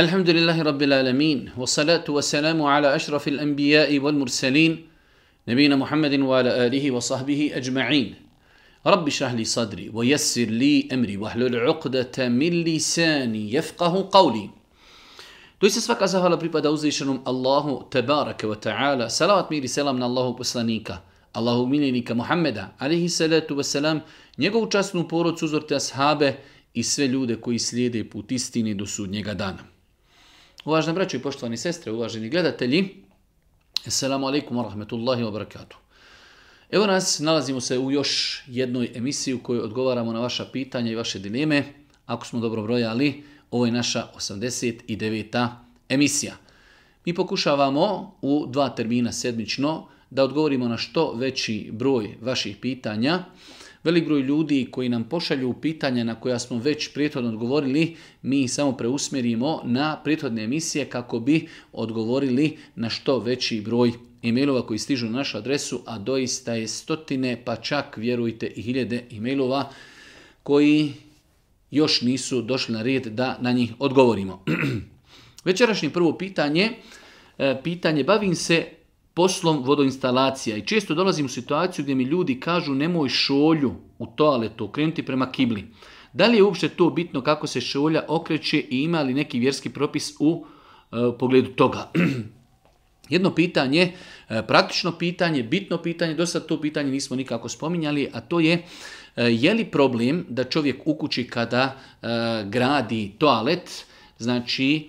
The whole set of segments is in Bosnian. الحمد لله رب العالمين والصلاة والسلام على أشرف الأنبياء والمرسلين نبينا محمد وعلى آله وصحبه أجمعين رب اشرح لي صدري ويسر لي أمري واحلل عقدة من لساني يفقه قولي دوست سفاك أزهال بريبا الله تبارك وتعالى سلامات ميري سلام من الله بسلانيك الله ميلينيك محمد عليه الصلاة والسلام نيقو جاسنو بورو تسوزر تسحابه i sve ljude koji slijede put istine do sudnjega dana. Uvažene braćo i poštovani sestre, uvaženi gledatelji, Assalamu alaikum wa rahmetullahi wa barakatuh. Evo nas, nalazimo se u još jednoj emisiji u kojoj odgovaramo na vaša pitanja i vaše dileme. Ako smo dobro brojali, ovo je naša 89. emisija. Mi pokušavamo u dva termina sedmično da odgovorimo na što veći broj vaših pitanja Velik broj ljudi koji nam pošalju pitanja na koja smo već prethodno odgovorili, mi samo preusmjerimo na prethodne emisije kako bi odgovorili na što veći broj e-mailova koji stižu na našu adresu, a doista je stotine, pa čak vjerujte i hiljade e-mailova koji još nisu došli na red da na njih odgovorimo. Večerašnje prvo pitanje, e, pitanje bavim se poslom vodoinstalacija i često dolazim u situaciju gdje mi ljudi kažu nemoj šolju u toaletu okrenuti prema kibli. Da li je uopšte to bitno kako se šolja okreće i ima li neki vjerski propis u e, pogledu toga? Jedno pitanje, e, praktično pitanje, bitno pitanje, do sad to pitanje nismo nikako spominjali, a to je e, je li problem da čovjek u kući kada gradi toalet, znači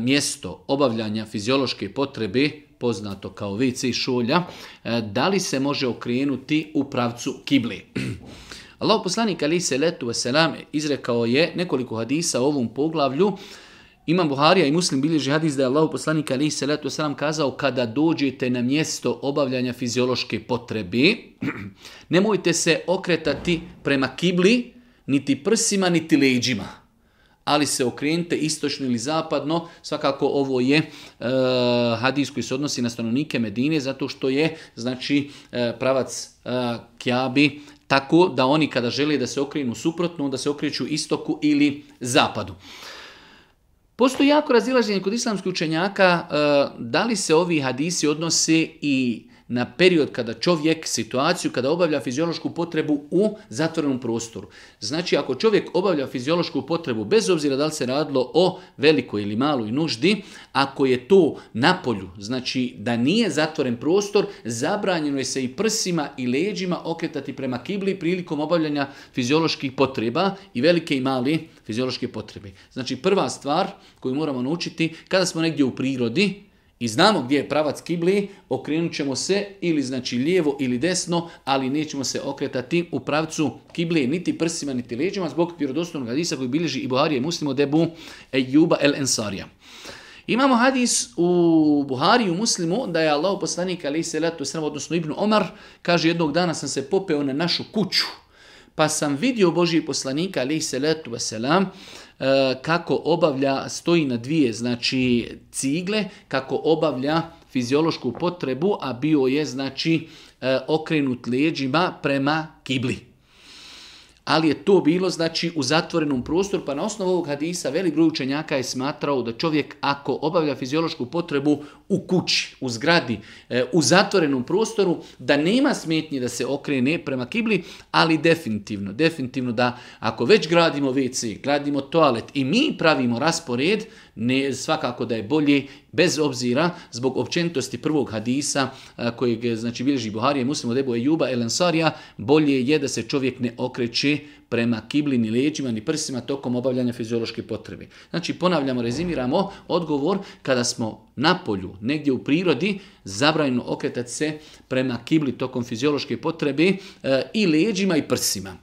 mjesto obavljanja fiziološke potrebe poznato kao i šolja, e, da li se može okrenuti u pravcu kibli. Allah poslanik ali se letu selam izrekao je nekoliko hadisa u ovom poglavlju. Imam Buharija i Muslim bilježi hadis da je Allah poslanik ali se letu selam kazao kada dođete na mjesto obavljanja fiziološke potrebe, nemojte se okretati prema kibli niti prsima niti leđima ali se okrenite istočno ili zapadno, svakako ovo je e, hadis koji se odnosi na stanovnike Medine, zato što je znači e, pravac e, Kjabi tako da oni kada žele da se okrenu suprotno, onda se okreću istoku ili zapadu. Postoji jako razilaženje kod islamskih učenjaka e, da li se ovi hadisi odnose i na period kada čovjek situaciju, kada obavlja fiziološku potrebu u zatvorenom prostoru. Znači, ako čovjek obavlja fiziološku potrebu, bez obzira da li se radilo o velikoj ili maloj nuždi, ako je to na polju, znači da nije zatvoren prostor, zabranjeno je se i prsima i leđima okretati prema kibli prilikom obavljanja fizioloških potreba i velike i mali fiziološke potrebe. Znači, prva stvar koju moramo naučiti, kada smo negdje u prirodi, i znamo gdje je pravac kibli, okrenut ćemo se ili znači lijevo ili desno, ali nećemo se okretati u pravcu kibli niti prsima niti leđima zbog vjerodostavnog hadisa koji bilježi i Buharije muslimo debu juba el Ensarija. Imamo hadis u Buhariju muslimu da je Allah poslanik ali se letu odnosno Ibnu Omar, kaže jednog dana sam se popeo na našu kuću, pa sam vidio Božiji poslanika ali se letu selam, E, kako obavlja, stoji na dvije znači cigle, kako obavlja fiziološku potrebu, a bio je znači e, okrenut leđima prema kibli ali je to bilo znači u zatvorenom prostoru, pa na osnovu ovog hadisa velik broj učenjaka je smatrao da čovjek ako obavlja fiziološku potrebu u kući, u zgradi, e, u zatvorenom prostoru, da nema smetnje da se okrene prema kibli, ali definitivno, definitivno da ako već gradimo WC, gradimo toalet i mi pravimo raspored, ne, svakako da je bolje bez obzira zbog općenitosti prvog hadisa kojeg znači bilježi Buharije, i Muslim od Ebu Ejuba Elensarija, bolje je da se čovjek ne okreće prema kibli ni leđima ni prsima tokom obavljanja fiziološke potrebe. Znači ponavljamo, rezimiramo odgovor kada smo na polju, negdje u prirodi, zabranjeno okretati se prema kibli tokom fiziološke potrebe i leđima i prsima.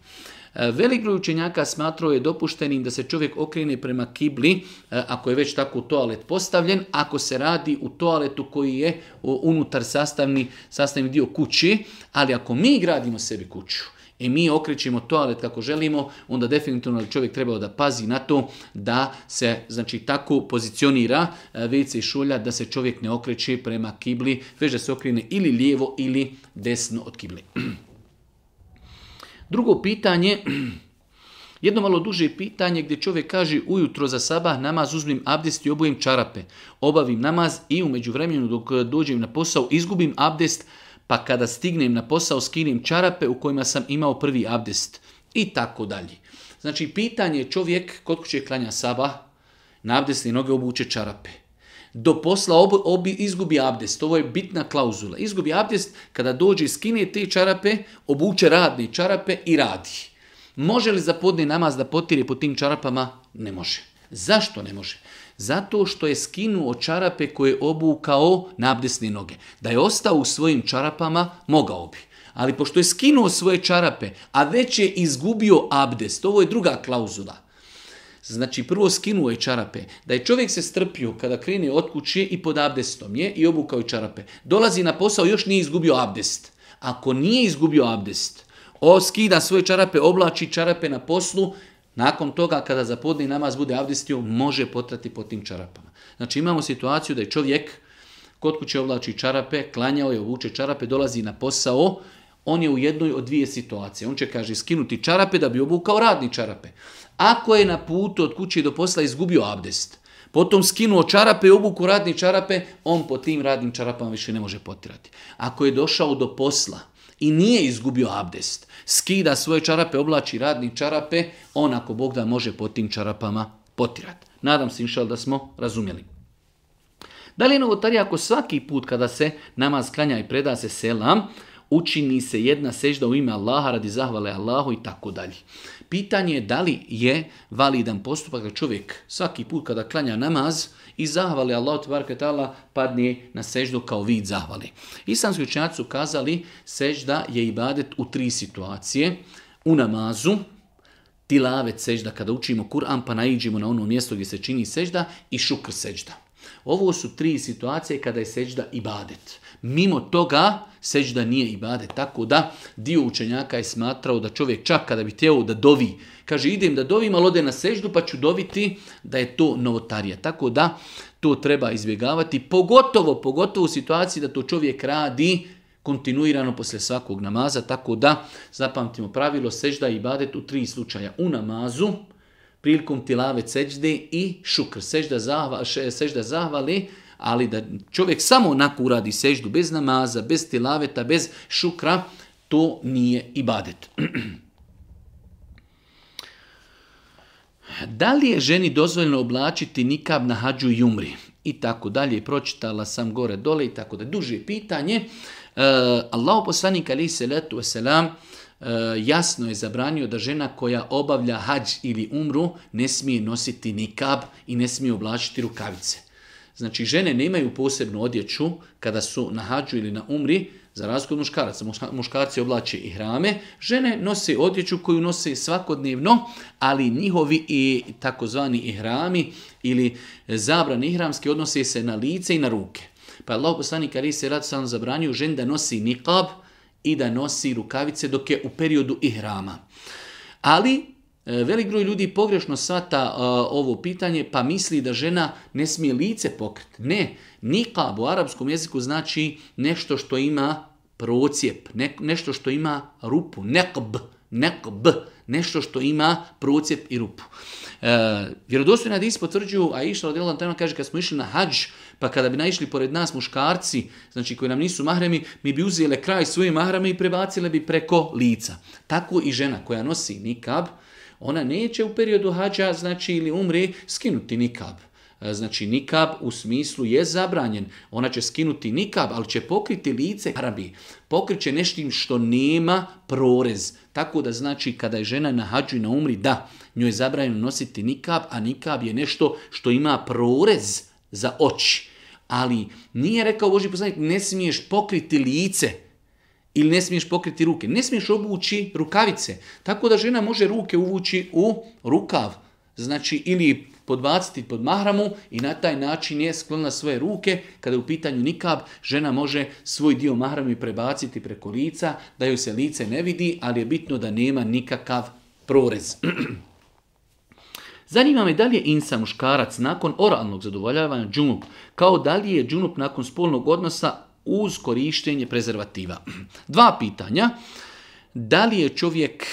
E, velik broj učenjaka smatrao je dopuštenim da se čovjek okrene prema kibli, e, ako je već tako toalet postavljen, ako se radi u toaletu koji je e, unutar sastavni, sastavni dio kući, ali ako mi gradimo sebi kuću, i mi okrećemo toalet kako želimo, onda definitivno čovjek trebao da pazi na to da se znači tako pozicionira i šulja da se čovjek ne okreće prema kibli, već da se okrene ili lijevo ili desno od kibli. Drugo pitanje, jedno malo duže pitanje gdje čovjek kaže ujutro za sabah namaz uzmim abdest i obujem čarape. Obavim namaz i umeđu vremenu dok e, dođem na posao izgubim abdest pa kada stignem na posao skinem čarape u kojima sam imao prvi abdest i tako dalje. Znači pitanje čovjek kod kuće klanja sabah, na i noge obuče čarape do posla ob, izgubi abdest. Ovo je bitna klauzula. Izgubi abdest kada dođe i te čarape, obuče radne čarape i radi. Može li za podne namaz da potire po tim čarapama? Ne može. Zašto ne može? Zato što je skinuo čarape koje je obukao na abdestne noge. Da je ostao u svojim čarapama, mogao bi. Ali pošto je skinuo svoje čarape, a već je izgubio abdest, ovo je druga klauzula. Znači, prvo skinuo je čarape. Da je čovjek se strpio kada krene od kuće i pod abdestom je i obukao je čarape. Dolazi na posao, još nije izgubio abdest. Ako nije izgubio abdest, o, skida svoje čarape, oblači čarape na poslu, nakon toga kada podni namaz bude abdestio, može potrati pod tim čarapama. Znači imamo situaciju da je čovjek kod kuće oblači čarape, klanjao je, obuče čarape, dolazi na posao, on je u jednoj od dvije situacije. On će, kaže, skinuti čarape da bi obukao radni čarape. Ako je na putu od kuće do posla izgubio abdest, potom skinuo čarape i obuku radni čarape, on po tim radnim čarapama više ne može potirati. Ako je došao do posla i nije izgubio abdest, skida svoje čarape, oblači radni čarape, on ako Bog da može po tim čarapama potirati. Nadam se inšal da smo razumjeli. Da li je novotarija ako svaki put kada se namaz klanja i preda se selam, učini se jedna sežda u ime Allaha radi zahvale Allahu i tako dalje. Pitanje je da li je validan postupak da čovjek svaki put kada klanja namaz i zahvali Allah taala padne na seždu kao vid zahvali. Islamski učenjaci su kazali sežda je ibadet u tri situacije. U namazu, tilavet sežda kada učimo Kur'an pa naiđemo na ono mjesto gdje se čini sežda i šukr sežda. Ovo su tri situacije kada je sežda ibadet mimo toga sežda nije ibadet. Tako da dio učenjaka je smatrao da čovjek čak kada bi htio da dovi, kaže idem da dovim, ali ode na seždu pa ću doviti da je to novotarija. Tako da to treba izbjegavati, pogotovo, pogotovo u situaciji da to čovjek radi kontinuirano poslije svakog namaza, tako da zapamtimo pravilo sežda i badet u tri slučaja. U namazu, prilikom tilave sežde i šukr, sežda, sežda zahvali, ali da čovjek samo onako uradi seždu, bez namaza, bez tilaveta, bez šukra, to nije ibadet. Da li je ženi dozvoljno oblačiti nikab na hađu i umri? I tako dalje. Pročitala sam gore dole i tako da. Duže pitanje. E, Allah poslanik ali se letu selam e, jasno je zabranio da žena koja obavlja hađ ili umru ne smije nositi nikab i ne smije oblačiti rukavice. Znači, žene nemaju posebnu odjeću kada su na hađu ili na umri, za razliku od muškaraca. Muškarci oblače i hrame, žene nose odjeću koju nose svakodnevno, ali njihovi i takozvani ihrami ili zabrani ihramski odnose se na lice i na ruke. Pa Allah poslanik ali se rad zabranio žen da nosi niqab i da nosi rukavice dok je u periodu ihrama. Ali E, velik broj ljudi pogrešno shvata e, ovo pitanje pa misli da žena ne smije lice pokriti. Ne, nikab u arapskom jeziku znači nešto što ima procijep, nešto što ima rupu, nekb, nekb, nešto što ima procijep i rupu. E, Vjerodostojna is potvrđuju, a išla od tema kaže kad smo išli na hađ, pa kada bi naišli pored nas muškarci, znači koji nam nisu mahremi, mi bi uzijele kraj svoje mahrame i prebacile bi preko lica. Tako i žena koja nosi nikab, ona neće u periodu hađa, znači ili umri, skinuti nikab. E, znači nikab u smislu je zabranjen. Ona će skinuti nikab, ali će pokriti lice arabi. Pokriće neštim što nema prorez. Tako da znači kada je žena na hađu i na umri, da, njoj je zabranjeno nositi nikab, a nikab je nešto što ima prorez za oči. Ali nije rekao Boži poslanik, ne smiješ pokriti lice. Ili ne smiješ pokriti ruke. Ne smiješ obući rukavice. Tako da žena može ruke uvući u rukav. Znači, ili podbaciti pod mahramu i na taj način je sklonila svoje ruke. Kada je u pitanju nikab, žena može svoj dio mahrami prebaciti preko lica, da joj se lice ne vidi, ali je bitno da nema nikakav prorez. Zanima me da li je insa muškarac nakon oralnog zadovoljavanja džunup, kao da li je džunup nakon spolnog odnosa uz korištenje prezervativa. Dva pitanja. Da li je čovjek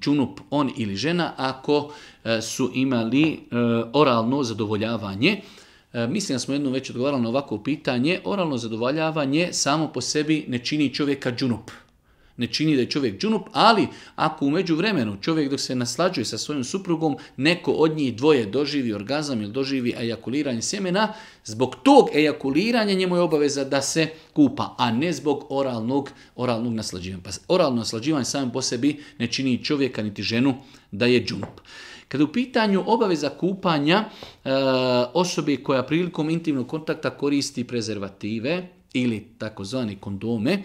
džunup on ili žena ako e, su imali e, oralno zadovoljavanje? E, mislim da smo jednom već odgovarali na ovako pitanje. Oralno zadovoljavanje samo po sebi ne čini čovjeka džunup ne čini da je čovjek džunup, ali ako umeđu vremenu čovjek dok se naslađuje sa svojom suprugom, neko od njih dvoje doživi orgazam ili doživi ejakuliranje sjemena, zbog tog ejakuliranja njemu je obaveza da se kupa, a ne zbog oralnog, oralnog naslađivanja. Pa oralno naslađivanje samim po sebi ne čini čovjeka niti ženu da je džunup. Kad u pitanju obaveza kupanja e, osobi koja prilikom intimnog kontakta koristi prezervative, ili takozvani kondome.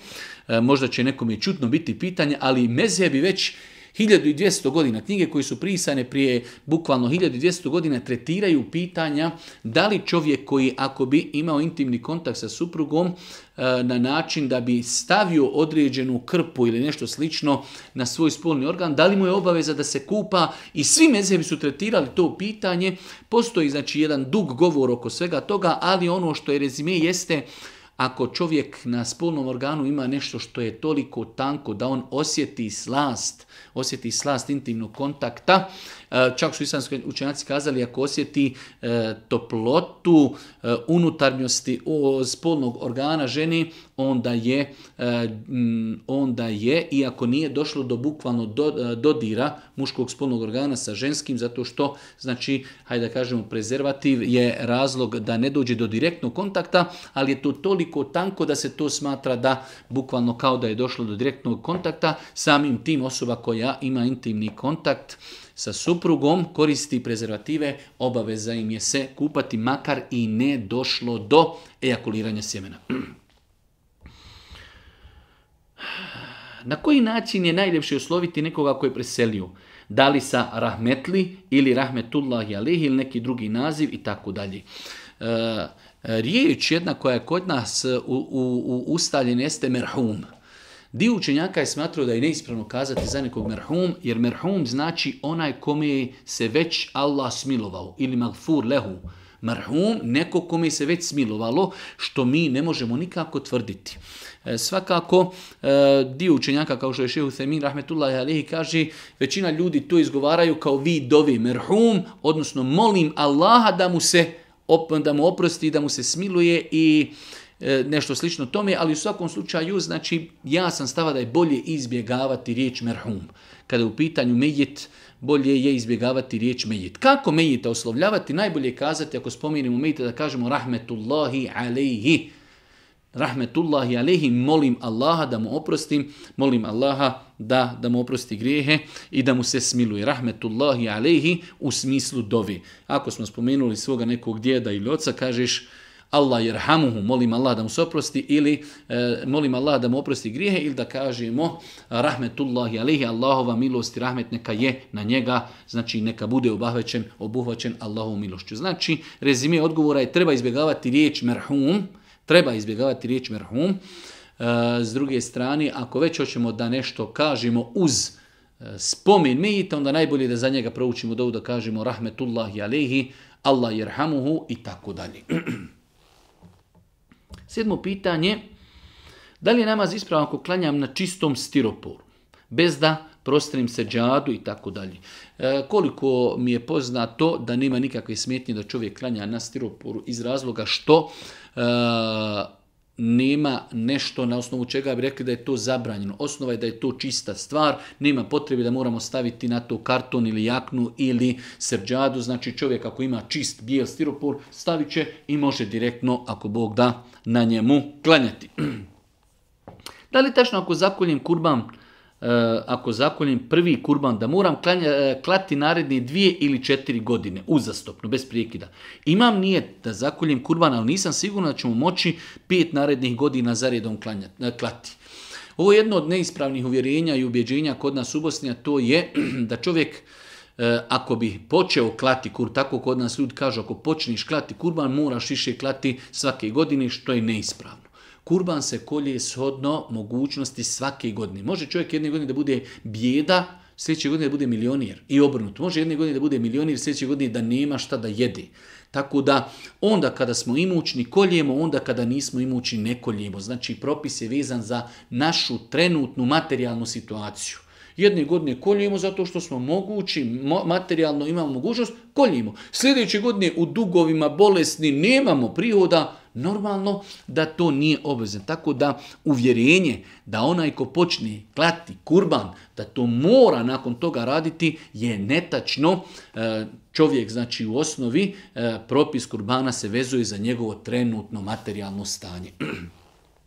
E, možda će nekom je čutno biti pitanje, ali mezije bi već 1200 godina knjige koje su prisane prije bukvalno 1200 godina tretiraju pitanja da li čovjek koji ako bi imao intimni kontakt sa suprugom e, na način da bi stavio određenu krpu ili nešto slično na svoj spolni organ, da li mu je obaveza da se kupa i svi mezebi su tretirali to pitanje. Postoji znači jedan dug govor oko svega toga, ali ono što je rezime jeste ako čovjek na spolnom organu ima nešto što je toliko tanko da on osjeti slast, osjeti slast intimnog kontakta, E, čak su islamski učenjaci kazali ako osjeti e, toplotu e, unutarnjosti spolnog organa ženi, onda je, onda je, iako nije došlo do bukvalno dodira muškog spolnog organa sa ženskim, zato što, znači, hajde da kažemo, prezervativ je razlog da ne dođe do direktnog kontakta, ali je to toliko tanko da se to smatra da bukvalno kao da je došlo do direktnog kontakta, samim tim osoba koja ima intimni kontakt, sa suprugom koristi prezervative, obaveza im je se kupati makar i ne došlo do ejakuliranja sjemena. Na koji način je najljepše osloviti nekoga koji je preselio? Da li sa rahmetli ili rahmetullahi alihi ili neki drugi naziv i tako dalje. E, riječ jedna koja je kod nas u, u, u ustaljen jeste merhum. Dio učenjaka je smatrao da je neispravno kazati za nekog merhum, jer merhum znači onaj kome se već Allah smilovao ili magfur lehu. Merhum, neko kome se već smilovalo, što mi ne možemo nikako tvrditi. E, svakako, e, dio učenjaka, kao što je Šehu Thamin, rahmetullahi alihi kaže, većina ljudi to izgovaraju kao vi dovi merhum, odnosno molim Allaha da mu se op, da mu oprosti, da mu se smiluje i E, nešto slično tome, ali u svakom slučaju, znači, ja sam stava da je bolje izbjegavati riječ merhum. Kada je u pitanju mejit, bolje je izbjegavati riječ mejit. Kako mejita oslovljavati? Najbolje kazati, ako spomenemo mejita, da kažemo rahmetullahi alejhi. Rahmetullahi alejhi, molim Allaha da mu oprostim, molim Allaha da, da mu oprosti grijehe i da mu se smiluje. Rahmetullahi alejhi u smislu dovi. Ako smo spomenuli svoga nekog djeda ili oca, kažeš Allah jerhamuhu, molim Allah da mu se oprosti ili e, molim Allah da mu oprosti grijehe ili da kažemo rahmetullahi alihi, Allahova milost i rahmet neka je na njega, znači neka bude obahvećen, obuhvaćen Allahovom milošću. Znači, rezime odgovora je treba izbjegavati riječ merhum, treba izbjegavati riječ merhum. E, s druge strane, ako već hoćemo da nešto kažemo uz e, spomen mejita, onda najbolje da za njega proučimo dovu da kažemo rahmetullahi alihi, Allah jerhamuhu i tako dalje. Sedmo pitanje, da li je namaz ispravan ako klanjam na čistom stiroporu, bez da prostrim se džadu i tako dalje. E, koliko mi je poznato da nema nikakve smetnje da čovjek klanja na stiroporu iz razloga što e, nema nešto na osnovu čega bi rekli da je to zabranjeno. Osnova je da je to čista stvar, nema potrebe da moramo staviti na to karton ili jaknu ili srđadu. Znači čovjek ako ima čist bijel stiropor stavit će i može direktno ako Bog da na njemu klanjati. Da li tačno ako zakoljem kurban, e, ako zakoljem prvi kurban, da moram e, klati naredne dvije ili četiri godine, uzastopno, bez prijekida. Imam nije da zakoljem kurban, ali nisam siguran da mu moći pet narednih godina zaredom klanjati, e, klati. Ovo je jedno od neispravnih uvjerenja i ubjeđenja kod nas u Bosni, to je da čovjek E, ako bi počeo klati kur, tako kod nas ljudi kažu, ako počneš klati kurban, moraš više klati svake godine, što je neispravno. Kurban se kolje shodno mogućnosti svake godine. Može čovjek jedne godine da bude bijeda, sljedeće godine da bude milionir i obrnut. Može jedne godine da bude milionir, sljedeće godine da nema šta da jede. Tako da onda kada smo imućni koljemo, onda kada nismo imućni ne koljemo. Znači propis je vezan za našu trenutnu materijalnu situaciju. Jedne godine koljimo zato što smo mogući, materijalno imamo mogućnost, koljimo. Sljedeće godine u dugovima bolesni nemamo prihoda, normalno da to nije obvezno. Tako da uvjerenje da onaj ko počne klati kurban, da to mora nakon toga raditi je netačno. E, čovjek, znači u osnovi, e, propis kurbana se vezuje za njegovo trenutno materijalno stanje.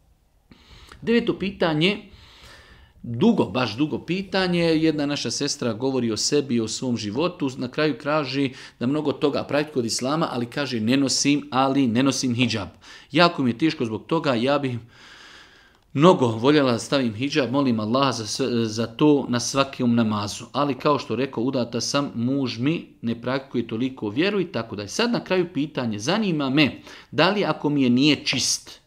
Deveto pitanje, dugo, baš dugo pitanje. Jedna naša sestra govori o sebi, i o svom životu, na kraju kraži da mnogo toga praviti kod islama, ali kaže ne nosim, ali ne nosim hijab. Jako mi je tiško zbog toga, ja bih mnogo voljela da stavim hijab, molim Allah za, za to na svakom namazu. Ali kao što rekao, udata sam, muž mi ne praktikuje toliko vjeru i tako da je. Sad na kraju pitanje, zanima me, da li ako mi je nije čist,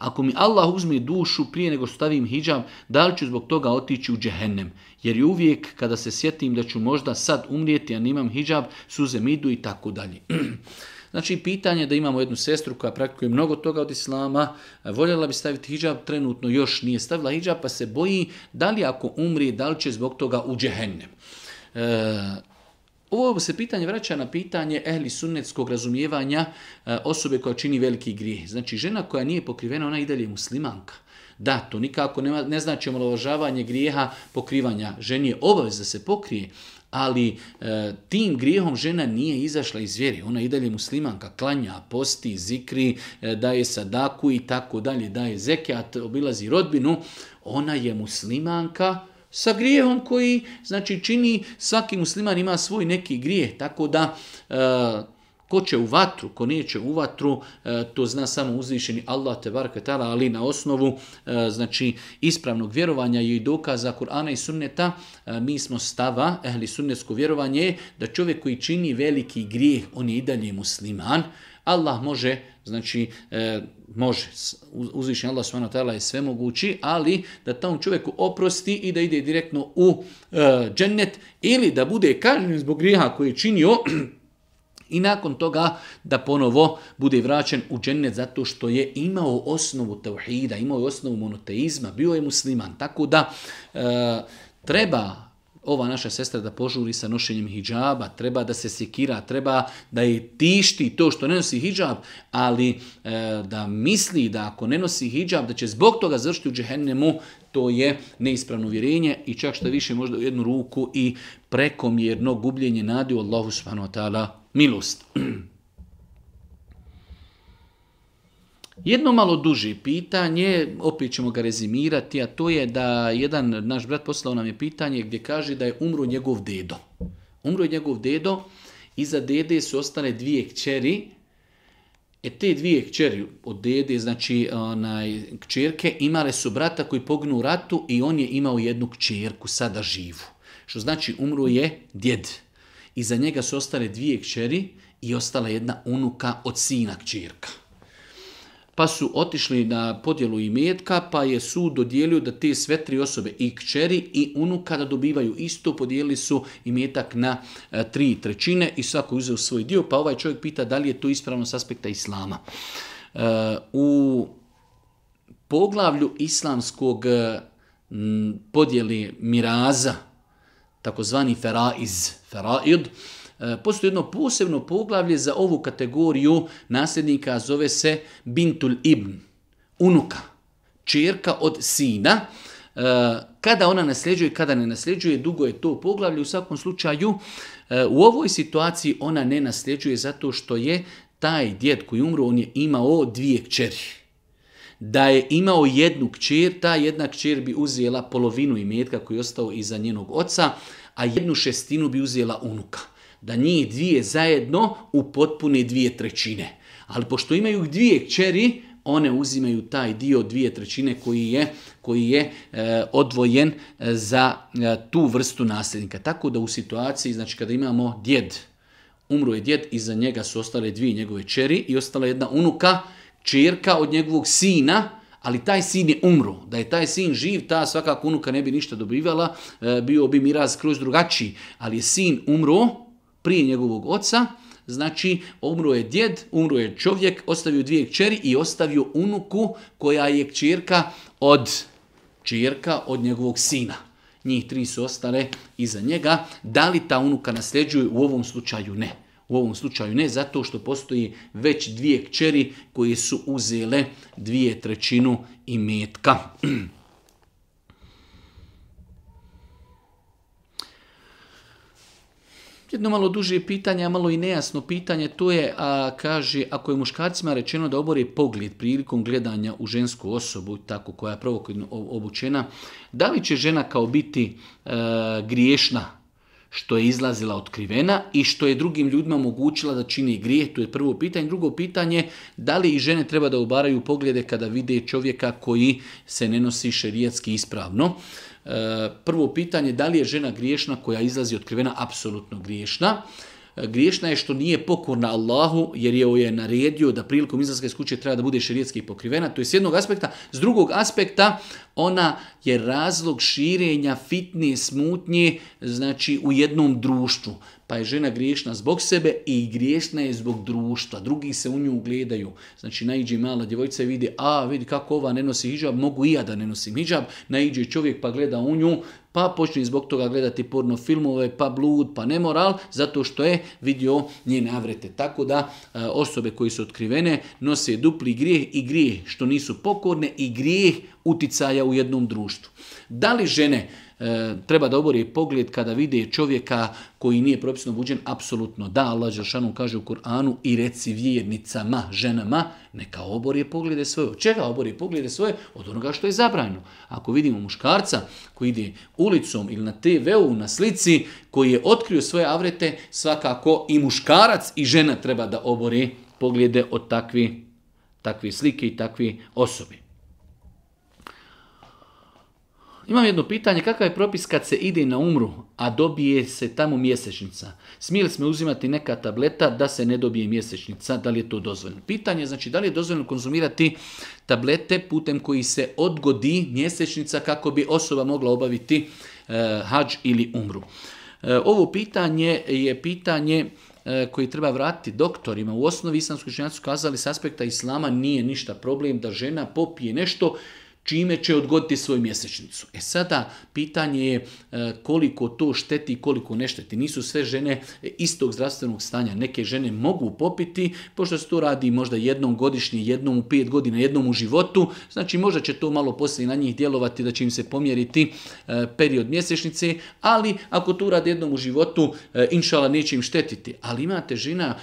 ako mi Allah uzme dušu prije nego stavim hijab, da li ću zbog toga otići u džehennem? Jer je uvijek kada se sjetim da ću možda sad umrijeti, a nemam nimam hijab, suze idu i tako dalje. Znači, pitanje da imamo jednu sestru koja praktikuje mnogo toga od islama, voljela bi staviti hijab, trenutno još nije stavila hijab, pa se boji da li ako umri, da li će zbog toga u džehennem. E, ovo se pitanje vraća na pitanje ehli sunnetskog razumijevanja e, osobe koja čini veliki grijeh. Znači, žena koja nije pokrivena, ona i dalje muslimanka. Da, to nikako nema, ne znači omalovažavanje grijeha pokrivanja. Ženi je obavez da se pokrije, ali e, tim grijehom žena nije izašla iz vjeri. Ona i dalje muslimanka, klanja, posti, zikri, e, daje sadaku i tako dalje, daje zekijat, obilazi rodbinu. Ona je muslimanka, sa grijehom koji znači čini svaki musliman ima svoj neki grijeh tako da e, ko će u vatru ko neće u vatru e, to zna samo uzvišeni Allah te tala, ali na osnovu e, znači ispravnog vjerovanja i dokaza Kur'ana i Sunneta e, mi smo stava ehli sunnetsko vjerovanje da čovjek koji čini veliki grijeh on je i dalje musliman Allah može Znači, e, može, uzvišen Allah tela je sve mogući, ali da tom čovjeku oprosti i da ide direktno u e, džennet ili da bude kažnjen zbog griha koji je činio i nakon toga da ponovo bude vraćen u džennet zato što je imao osnovu tevhida, imao je osnovu monoteizma, bio je musliman. Tako da e, treba ova naša sestra da požuri sa nošenjem hijjaba, treba da se sekira, treba da je tišti to što ne nosi hijjab, ali e, da misli da ako ne nosi hijjab, da će zbog toga završiti u džehennemu, to je neispravno vjerenje i čak što više možda u jednu ruku i prekomjerno gubljenje nadi u Allahu subhanahu milost. Jedno malo duži pitanje, opet ćemo ga rezimirati, a to je da jedan naš brat poslao nam je pitanje gdje kaže da je umro njegov dedo. Umro je njegov dedo, iza dede su ostale dvije kćeri, E te dvije kćeri od dede, znači onaj, kćerke, imale su brata koji pognu u ratu i on je imao jednu kćerku sada živu. Što znači umro je djed. Iza njega su ostale dvije kćeri i ostala jedna unuka od sina kćerka pa su otišli na podjelu imetka, pa je sud dodijelio da te sve tri osobe i kćeri i unuka da dobivaju isto, podijelili su imetak na e, tri trećine i svako uzeo svoj dio, pa ovaj čovjek pita da li je to ispravno s aspekta islama. E, u poglavlju islamskog e, podjeli miraza, takozvani feraiz, feraid, E, postoji jedno posebno poglavlje za ovu kategoriju nasljednika, zove se Bintul Ibn, unuka, čerka od sina. E, kada ona nasljeđuje, kada ne nasljeđuje, dugo je to poglavlje. U svakom slučaju, e, u ovoj situaciji ona ne nasljeđuje zato što je taj djed koji umro, on je imao dvije kćeri da je imao jednu kćer, ta jedna kćer bi uzela polovinu imetka koji je ostao iza njenog oca, a jednu šestinu bi uzela unuka da njih dvije zajedno U potpune dvije trećine. Ali pošto imaju dvije kćeri, one uzimaju taj dio dvije trećine koji je, koji je e, odvojen e, za e, tu vrstu nasljednika. Tako da u situaciji, znači kada imamo djed, umro je djed, iza njega su ostale dvije njegove čeri i ostala jedna unuka, čerka od njegovog sina, ali taj sin je umro. Da je taj sin živ, ta svaka unuka ne bi ništa dobivala, bio bi miraz kroz drugačiji, ali je sin umro, prije njegovog oca, Znači, umro je djed, umro je čovjek, ostavio dvije kćeri i ostavio unuku koja je kćerka od čirka od njegovog sina. Njih tri su ostale iza njega. Da li ta unuka nasljeđuje? U ovom slučaju ne. U ovom slučaju ne, zato što postoji već dvije kćeri koje su uzele dvije trećinu metka. Jedno malo duže pitanje, a malo i nejasno pitanje, to je, a, kaže, ako je muškarcima rečeno da obore pogled prilikom gledanja u žensku osobu, tako koja je provokativno obučena, da li će žena kao biti e, griješna što je izlazila otkrivena i što je drugim ljudima omogućila da čini grijeh, to je prvo pitanje. Drugo pitanje, da li i žene treba da obaraju poglede kada vide čovjeka koji se ne nosi šerijatski ispravno. Eh, prvo pitanje, da li je žena griješna koja izlazi otkrivena? Apsolutno griješna. Eh, griješna je što nije pokorna Allahu jer je je naredio da prilikom izlaska iz kuće treba da bude šerijetski pokrivena. To je s jednog aspekta. S drugog aspekta ona je razlog širenja fitne smutnje znači u jednom društvu. Pa je žena griješna zbog sebe i griješna je zbog društva. Drugi se u nju gledaju, Znači, najđi mala djevojca i vidi, a vidi kako ova ne nosi hijab, mogu i ja da ne nosim hijab. Naiđe čovjek pa gleda u nju, pa počne zbog toga gledati porno filmove, pa blud, pa nemoral, zato što je vidio njene avrete. Tako da e, osobe koje su otkrivene nose dupli grijeh i grijeh što nisu pokorne i grijeh uticaja u jednom društvu. Da li žene e, treba da obori pogled kada vide čovjeka koji nije propisno buđen? Apsolutno da. Allah Žešanu kaže u kuranu i reci vjernicama, ženama, neka obore poglede svoje. Od čega obori poglede svoje? Od onoga što je zabranjeno. Ako vidimo muškarca koji ide ulicom ili na TV-u, na slici, koji je otkrio svoje avrete, svakako i muškarac i žena treba da obori poglede od takvi slike i takvi osobi. Imam jedno pitanje, kakav je propis kad se ide na umru, a dobije se tamo mjesečnica? Smije smo uzimati neka tableta da se ne dobije mjesečnica? Da li je to dozvoljeno? Pitanje je znači da li je dozvoljeno konzumirati tablete putem koji se odgodi mjesečnica kako bi osoba mogla obaviti e, hađ ili umru? E, ovo pitanje je pitanje e, koji treba vratiti doktorima. U osnovi islamski učenjaci su kazali s aspekta islama nije ništa problem da žena popije nešto čime će odgoditi svoju mjesečnicu. E sada, pitanje je e, koliko to šteti i koliko ne šteti. Nisu sve žene istog zdravstvenog stanja. Neke žene mogu popiti, pošto se to radi možda jednom godišnje, jednom u pet godina, jednom u životu. Znači, možda će to malo poslije na njih djelovati da će im se pomjeriti e, period mjesečnice, ali ako to radi jednom u životu, e, inšala neće im štetiti. Ali imate žena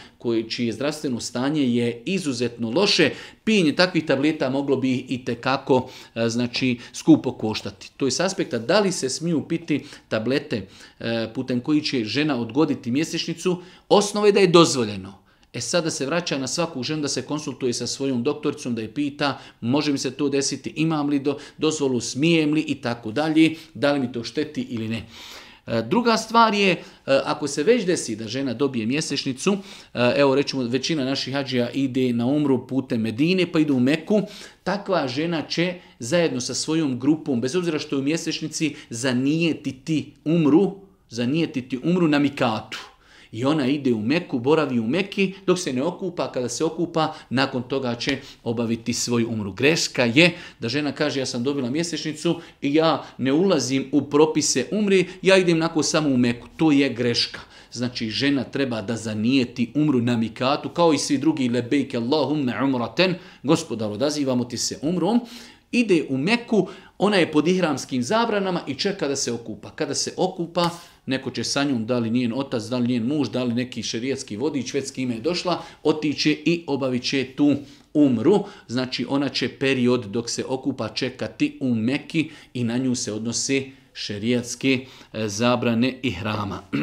čije zdravstveno stanje je izuzetno loše, Pijenje takvih tableta moglo bi i tekako e, znači, skupo koštati. To je s aspekta da li se smiju piti tablete e, putem koji će žena odgoditi mjesečnicu, osnove da je dozvoljeno. E sada se vraća na svaku ženu da se konsultuje sa svojom doktoricom, da je pita može mi se to desiti, imam li do, dozvolu, smijem li i tako dalje, da li mi to šteti ili ne. E, druga stvar je, e, ako se već desi da žena dobije mjesečnicu, e, evo rećemo većina naših hađija ide na umru putem Medine pa ide u Meku, takva žena će zajedno sa svojom grupom, bez obzira što je u mjesečnici, zanijetiti umru, zanijetiti umru na mikatu. I ona ide u Meku, boravi u Meki, dok se ne okupa, kada se okupa, nakon toga će obaviti svoju umru. Greška je da žena kaže ja sam dobila mjesečnicu i ja ne ulazim u propise umri, ja idem nakon samo u Meku. To je greška. Znači, žena treba da zanijeti umru na mikatu, kao i svi drugi lebejke Allahumme umraten, gospodar, odazivamo ti se umrom, ide u Meku, ona je pod ihramskim zabranama i čeka da se okupa. Kada se okupa, neko će sa njom, da li njen otac, da li njen muž, da li neki šerijetski vodič, već s kime je došla, otiće i obavit će tu umru, znači ona će period dok se okupa čekati u Meki i na nju se odnose šerijatske e, zabrane i hrama.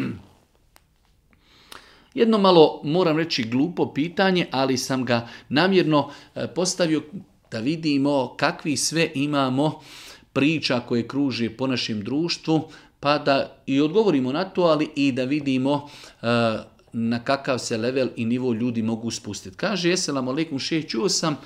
Jedno malo, moram reći, glupo pitanje, ali sam ga namjerno e, postavio da vidimo kakvi sve imamo priča koje kruže po našem društvu, pa da i odgovorimo na to, ali i da vidimo uh, na kakav se level i nivo ljudi mogu spustiti. Kaže, eselamu alaikum še, čuo sam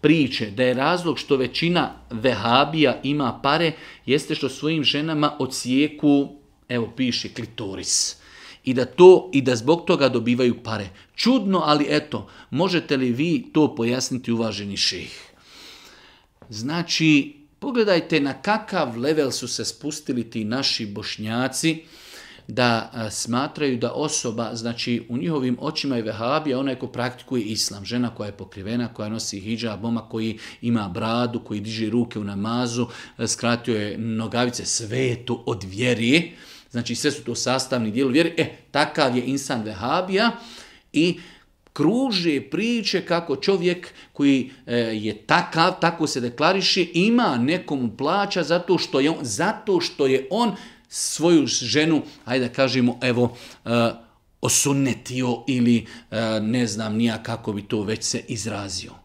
priče da je razlog što većina vehabija ima pare, jeste što svojim ženama ocijeku, evo piše, klitoris. I da, to, I da zbog toga dobivaju pare. Čudno, ali eto, možete li vi to pojasniti uvaženi šeh? Znači, Pogledajte na kakav level su se spustili ti naši bošnjaci da e, smatraju da osoba, znači u njihovim očima je vehabija onaj ko praktikuje islam, žena koja je pokrivena, koja nosi hijab, boma koji ima bradu, koji diže ruke u namazu, e, skratio je nogavice, svetu od vjeri, znači sve su to sastavni dijel vjeri, e, takav je insan vehabija i kruže priče kako čovjek koji e, je takav, tako se deklariše, ima nekomu plaća zato što je on, zato što je on svoju ženu, ajde da kažemo, evo, e, osunetio ili e, ne znam nija kako bi to već se izrazio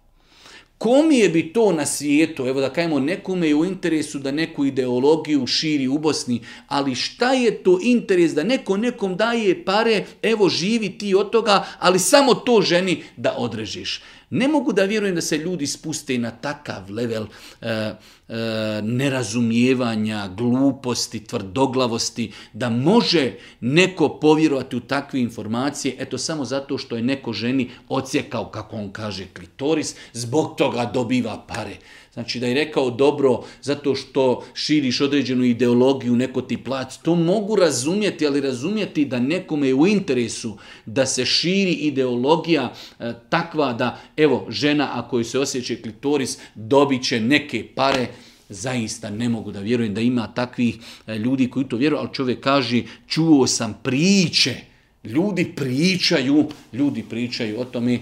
je bi to na svijetu, evo da kajemo, nekome je u interesu da neku ideologiju širi u Bosni, ali šta je to interes da neko nekom daje pare, evo živi ti od toga, ali samo to ženi da odrežiš. Ne mogu da vjerujem da se ljudi spuste na takav level eh, eh, nerazumijevanja, gluposti, tvrdoglavosti, da može neko povjerovati u takve informacije, eto samo zato što je neko ženi odsjekao, kako on kaže, klitoris, zbog toga dobiva pare. Znači da je rekao dobro zato što širiš određenu ideologiju, neko ti plac. To mogu razumjeti, ali razumjeti da nekome je u interesu da se širi ideologija e, takva da evo žena ako se osjeća klitoris dobit će neke pare zaista ne mogu da vjerujem da ima takvih e, ljudi koji to vjeruju, ali čovjek kaže čuo sam priče, ljudi pričaju, ljudi pričaju o tome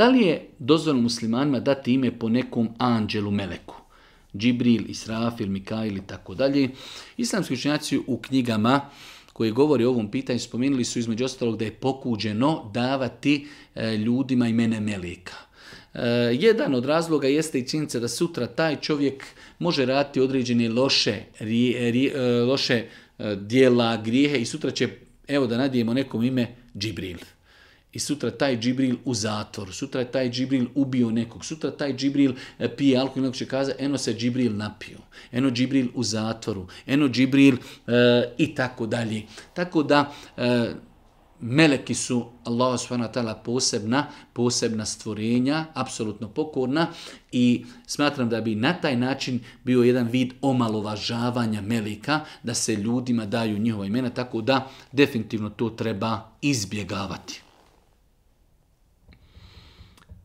Da li je dozvoljeno muslimanima dati ime po nekom anđelu meleku? Džibril, Israfil, Mikail i tako dalje. Islamski učenjaci u knjigama koji govori o ovom pitanju spomenuli su između ostalog da je pokuđeno davati e, ljudima imene meleka. E, jedan od razloga jeste i činjenica da sutra taj čovjek može raditi određene loše, e, loše dijela, grijehe i sutra će, evo da nadijemo nekom ime, Džibril. I sutra taj Džibril u zatvor, sutra je taj Džibril ubio nekog, sutra taj Džibril eh, pije alkohol i neko će kazati, eno se Džibril napio, eno Džibril u zatvoru, eno Džibril eh, i tako dalje. Tako da e, meleki su Allah subhanahu posebna, posebna stvorenja, apsolutno pokorna i smatram da bi na taj način bio jedan vid omalovažavanja melika da se ljudima daju njihova imena, tako da definitivno to treba izbjegavati.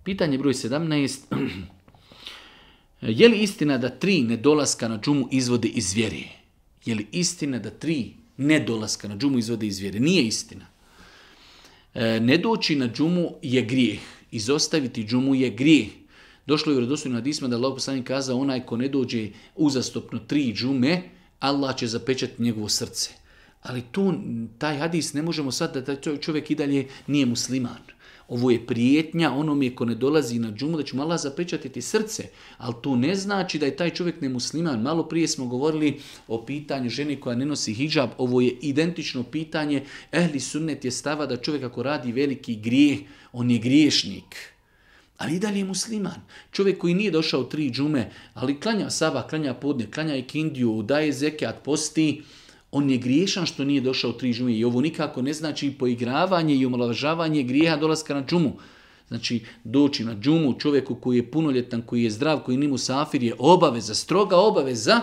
Pitanje broj 17. je li istina da tri nedolaska na džumu izvode iz vjere? Je li istina da tri nedolaska na džumu izvode iz vjere? Nije istina. E, ne doći na džumu je grijeh. Izostaviti džumu je grijeh. Došlo je u na da Allah poslani kazao onaj ko ne dođe uzastopno tri džume, Allah će zapečati njegovo srce. Ali tu, taj hadis ne možemo sad da taj čovjek i dalje nije musliman. Ovo je prijetnja onome ko ne dolazi na džumu, da će mu Allah zapečatiti srce. Ali to ne znači da je taj čovjek nemusliman. Malo prije smo govorili o pitanju žene koja ne nosi hijab. Ovo je identično pitanje. Ehli sunnet je stava da čovjek ako radi veliki grijeh, on je griješnik. Ali i dalje je musliman. Čovjek koji nije došao tri džume, ali klanja saba, klanja podne, klanja ikindiju, daje zekat, posti, on je griješan što nije došao u tri I ovo nikako ne znači poigravanje i omalovažavanje grijeha dolaska na džumu. Znači, doći na džumu čovjeku koji je punoljetan, koji je zdrav, koji nimu safir je obaveza, stroga obaveza,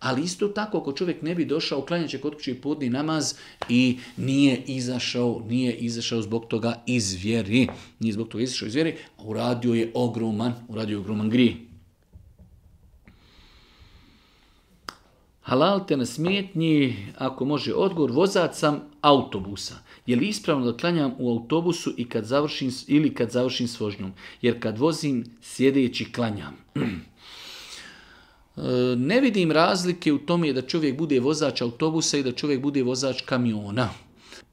ali isto tako ako čovjek ne bi došao, klanjat će kod kuće podni namaz i nije izašao, nije izašao zbog toga iz vjeri. Nije zbog toga izašao iz vjeri, a uradio je ogroman, uradio je ogroman grije. Halalte na smetnji, ako može odgovor, vozač sam autobusa. Je li ispravno da klanjam u autobusu i kad završim, ili kad završim s vožnjom? Jer kad vozim, sjedeći klanjam. E, ne vidim razlike u tome da čovjek bude vozač autobusa i da čovjek bude vozač kamiona.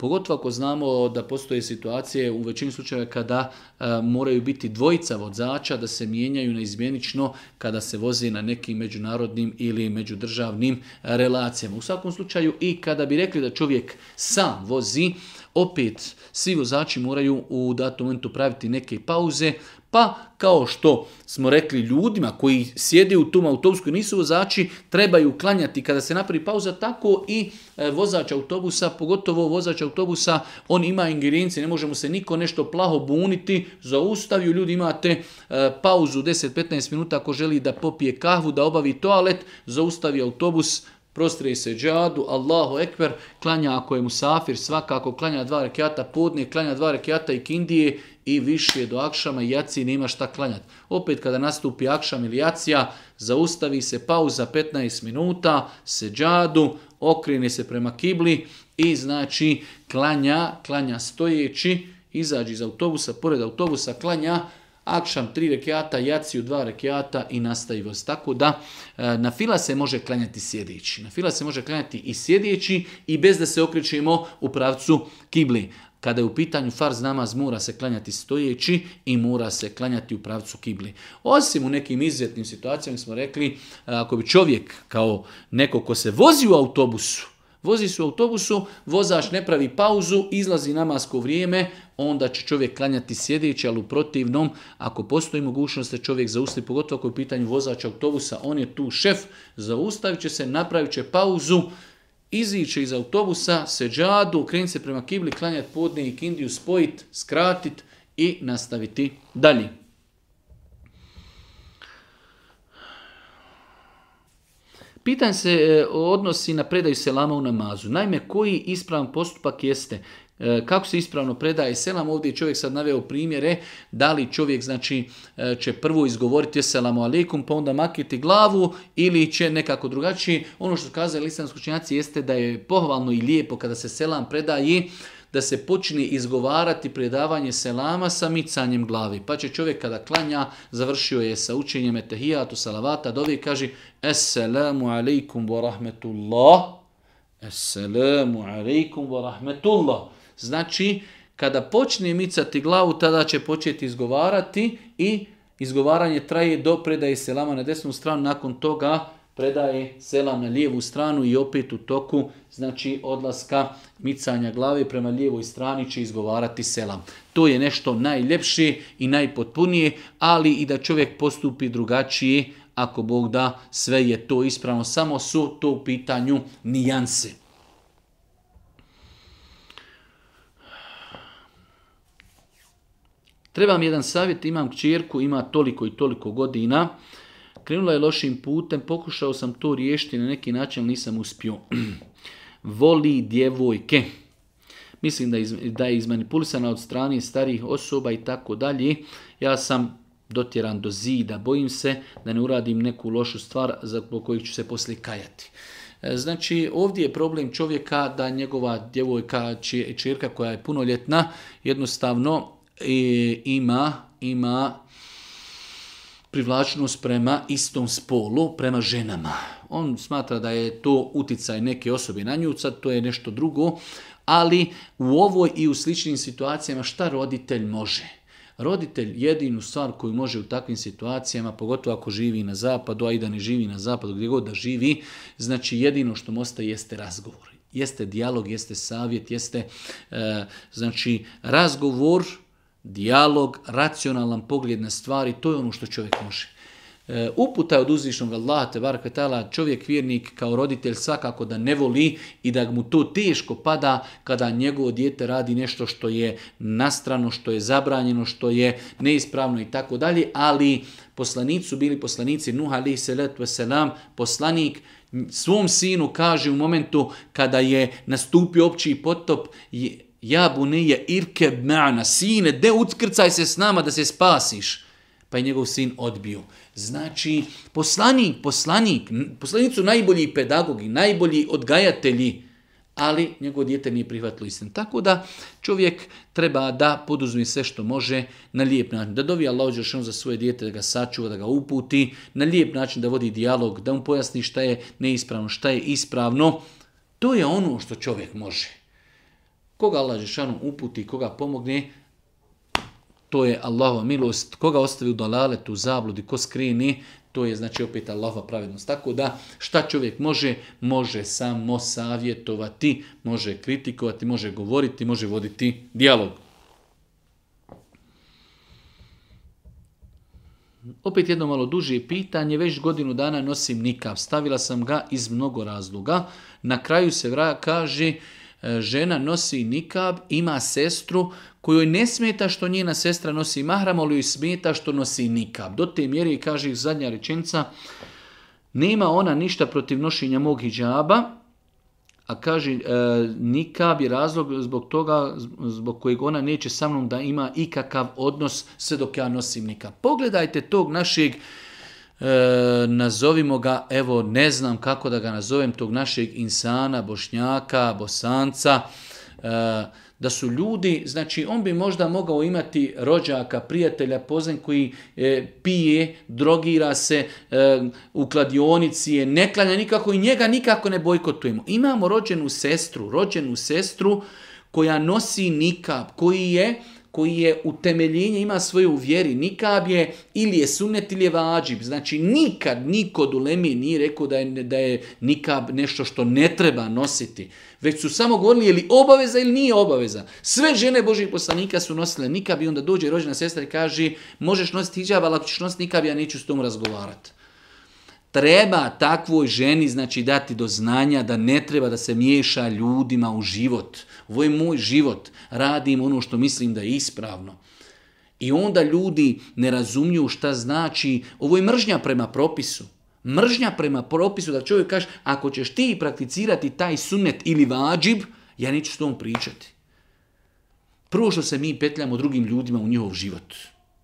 Pogotovo ako znamo da postoje situacije u većini slučajeva kada e, moraju biti dvojica vozača da se mijenjaju neizmjenično kada se vozi na nekim međunarodnim ili međudržavnim e, relacijama. U svakom slučaju i kada bi rekli da čovjek sam vozi, opet, svi vozači moraju u datom momentu praviti neke pauze, pa kao što smo rekli ljudima koji sjede u tom autobusku i nisu vozači, trebaju klanjati kada se napravi pauza, tako i e, vozač autobusa, pogotovo vozač autobusa, on ima ingerencije, ne možemo se niko nešto plaho buniti, zaustavio, ljudi imate e, pauzu 10-15 minuta ako želi da popije kahvu, da obavi toalet, zaustavi autobus, Prostrije se džadu, Allahu ekber, klanja ako je musafir, svakako klanja dva rekiata podne, klanja dva rekiata i kindije i više do akšama i jaci nema šta klanjati. Opet kada nastupi akšam ili jacija, zaustavi se pauza 15 minuta, seđadu, okrene se prema kibli i znači klanja, klanja stojeći, izađi iz autobusa, pored autobusa klanja, akšam tri rekiata, jaciju dva rekiata i nastavivost. Tako da e, na fila se može klanjati sjedeći. Na fila se može klanjati i sjedeći i bez da se okrećemo u pravcu kibli. Kada je u pitanju farz namaz mora se klanjati stojeći i mora se klanjati u pravcu kibli. Osim u nekim izvjetnim situacijama smo rekli, e, ako bi čovjek kao neko ko se vozi u autobusu, Vozi se u autobusu, vozač ne pravi pauzu, izlazi namasko vrijeme, onda će čovjek klanjati sjedeći, ali u protivnom, ako postoji mogućnost da čovjek zaustavi, pogotovo ako je u pitanju vozača autobusa, on je tu šef, zaustavit će se, napravit će pauzu, iziće iz autobusa, seđadu, kreni se prema kibli, klanjati podne i kindiju, spojit, skratit i nastaviti dalje. Pitanje se e, odnosi na predaju selama u namazu. Naime, koji ispravan postupak jeste? E, kako se ispravno predaje selam? Ovdje je čovjek sad naveo primjere da li čovjek znači, e, će prvo izgovoriti selamu alaikum pa onda makiti glavu ili će nekako drugačije. Ono što kaže islamski stručnjaci jeste da je pohvalno i lijepo kada se selam predaje da se počne izgovarati predavanje selama sa micanjem glavi. Pa će čovjek kada klanja, završio je sa učenjem etehijatu, salavata, dovi kaže Esselamu alaikum wa rahmetullah. Esselamu alaikum wa rahmetullah. Znači, kada počne micati glavu, tada će početi izgovarati i izgovaranje traje do predaje selama na desnu stranu, nakon toga predaje selam na lijevu stranu i opet u toku, znači odlaska micanja glave prema lijevoj strani će izgovarati selam. To je nešto najljepše i najpotpunije, ali i da čovjek postupi drugačije, ako Bog da, sve je to ispravno, samo su to u pitanju nijanse. Trebam jedan savjet, imam kćerku, ima toliko i toliko godina, krenula je lošim putem, pokušao sam to riješiti na neki način, nisam uspio. Voli djevojke. Mislim da je, iz, da je izmanipulisana od strane starih osoba i tako dalje. Ja sam dotjeran do zida, bojim se da ne uradim neku lošu stvar za koju ću se poslije kajati. E, znači, ovdje je problem čovjeka da njegova djevojka, čirka koja je punoljetna, jednostavno e, ima, ima privlačnost prema istom spolu, prema ženama. On smatra da je to uticaj neke osobe na nju, sad to je nešto drugo, ali u ovoj i u sličnim situacijama šta roditelj može? Roditelj jedinu stvar koju može u takvim situacijama, pogotovo ako živi na zapadu, a i da ne živi na zapadu, gdje god da živi, znači jedino što mu jeste razgovor. Jeste dijalog, jeste savjet, jeste e, znači razgovor dijalog, racionalan pogled na stvari, to je ono što čovjek može. E, uputa je od uzvišnog Allaha, te kvetala, čovjek vjernik kao roditelj svakako da ne voli i da mu to teško pada kada njegovo dijete radi nešto što je nastrano, što je zabranjeno, što je neispravno i tako dalje, ali poslanici bili poslanici Nuh alaihi selam poslanik svom sinu kaže u momentu kada je nastupio opći potop, je, ja bunije irke ma'na sine, de utkrcaj se s nama da se spasiš. Pa je njegov sin odbio. Znači, poslanik, poslanik, su najbolji pedagogi, najbolji odgajatelji, ali njegovo dijete nije prihvatilo istin. Tako da čovjek treba da poduzmi sve što može na lijep način. Da dovi Allah za svoje djete da ga sačuva, da ga uputi, na lijep način da vodi dijalog, da mu pojasni šta je neispravno, šta je ispravno. To je ono što čovjek može. Koga Allah Žešanu uputi, koga pomogne, to je Allahova milost. Koga ostavi u dalaletu, u zabludi, ko skrini, to je znači opet Allahova pravednost. Tako da šta čovjek može? Može samo savjetovati, može kritikovati, može govoriti, može voditi dijalog. Opet jedno malo duže pitanje, već godinu dana nosim nikav, stavila sam ga iz mnogo razloga. Na kraju se vra kaže, E, žena nosi nikab, ima sestru kojoj ne smeta što njena sestra nosi mahram, ali joj smeta što nosi nikab. Do te mjeri, kaže zadnja rečenica, nema ona ništa protiv nošenja mog hijjaba, a kaže e, nikab je razlog zbog toga zbog kojeg ona neće sa mnom da ima ikakav odnos sve dok ja nosim nikab. Pogledajte tog našeg E, nazovimo ga, evo ne znam kako da ga nazovem, tog našeg insana, bošnjaka, bosanca, e, da su ljudi, znači on bi možda mogao imati rođaka, prijatelja, pozem koji e, pije, drogira se, e, u kladionici je, ne klanja nikako i njega nikako ne bojkotujemo. Imamo rođenu sestru, rođenu sestru koja nosi nikab, koji je koji je utemeljenje, ima svoje uvjeri, nikab je ili je sunnet ili je vađib. Znači nikad niko dulemi nije rekao da je, da je nikab nešto što ne treba nositi. Već su samo govorili je li obaveza ili nije obaveza. Sve žene Božih poslanika su nosile nikab i onda dođe rođena sestra i kaže možeš nositi hijab, ali ako ćeš nositi nikab ja neću s tom razgovarati treba takvoj ženi znači dati do znanja da ne treba da se miješa ljudima u život ovo je moj život, radim ono što mislim da je ispravno. I onda ljudi ne razumiju šta znači, ovo je mržnja prema propisu. Mržnja prema propisu da čovjek kaže, ako ćeš ti prakticirati taj sunnet ili vađib, ja neću s tom pričati. Prvo što se mi petljamo drugim ljudima u njihov život.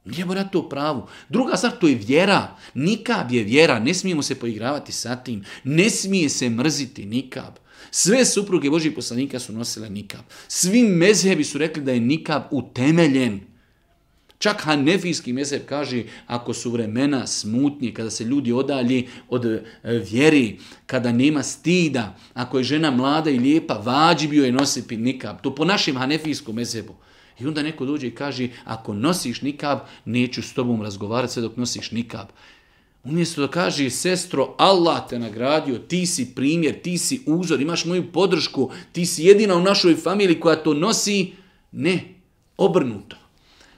Nije mora to pravu. Druga stvar, to je vjera. Nikab je vjera. Ne smijemo se poigravati sa tim. Ne smije se mrziti nikab. Sve supruge Božih poslanika su nosile nikab. Svi mezhebi su rekli da je nikab utemeljen. Čak hanefijski mezheb kaže ako su vremena smutnje, kada se ljudi odalje od e, vjeri, kada nema stida, ako je žena mlada i lijepa, vađi bio je nositi nikab. To po našem hanefijskom mezhebu. I onda neko dođe i kaže, ako nosiš nikab, neću s tobom razgovarati sve dok nosiš nikab. Umjesto da kaže, sestro, Allah te nagradio, ti si primjer, ti si uzor, imaš moju podršku, ti si jedina u našoj familiji koja to nosi. Ne, obrnuto.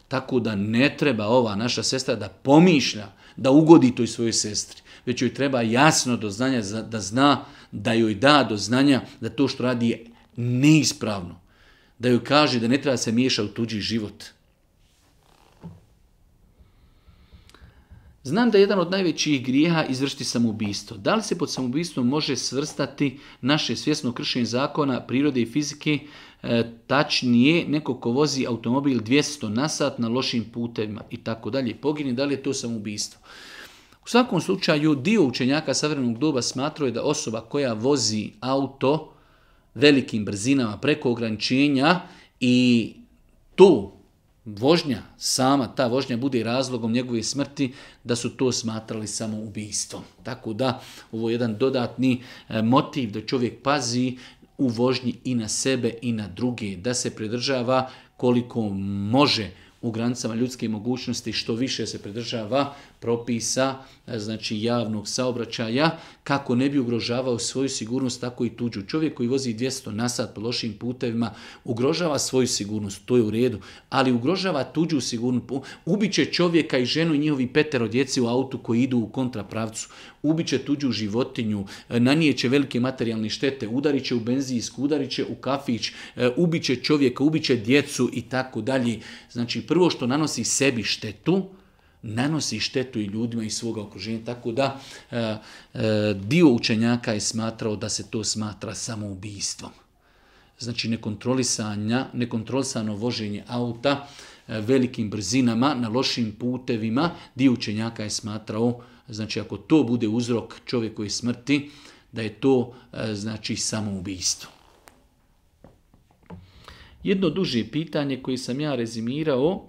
Tako da ne treba ova naša sestra da pomišlja da ugodi toj svojoj sestri. Već joj treba jasno do znanja da zna, da joj da do znanja da to što radi je neispravno. Da joj kaže da ne treba se miješa u tuđi život. Znam da je jedan od najvećih grijeha izvršiti samoubistvo. Da li se pod samoubistvom može svrstati naše svjesno kršenje zakona prirode i fizike, e, tačnije neko ko vozi automobil 200 na sat na lošim putevima i tako dalje, pogini, da li je to samoubistvo? U svakom slučaju, dio učenjaka savremenog doba je da osoba koja vozi auto velikim brzinama preko ograničenja i to vožnja sama, ta vožnja bude razlogom njegove smrti, da su to smatrali samo ubijstvom. Tako da, ovo je jedan dodatni e, motiv da čovjek pazi u vožnji i na sebe i na druge, da se pridržava koliko može u granicama ljudske mogućnosti, što više se pridržava propisa, e, znači javnog saobraćaja, kako ne bi ugrožavao svoju sigurnost, tako i tuđu. Čovjek koji vozi 200 na sat po lošim putevima ugrožava svoju sigurnost, to je u redu, ali ugrožava tuđu sigurnost. Ubiće čovjeka i ženu i njihovi petero djeci u autu koji idu u kontrapravcu. Ubiće tuđu životinju, e, će velike materijalne štete, udariće u benzijsku, udariće u kafić, e, ubiće čovjeka, ubiće djecu i tako dalje. Znači prvo što nanosi sebi štetu, nanosi štetu i ljudima iz svoga okruženja, tako da e, e, dio učenjaka je smatrao da se to smatra samoubijstvom. Znači nekontrolisanja, nekontrolisano voženje auta e, velikim brzinama, na lošim putevima, dio učenjaka je smatrao, znači ako to bude uzrok čovjekove smrti, da je to znači samoubijstvo. Jedno duže pitanje koje sam ja rezimirao,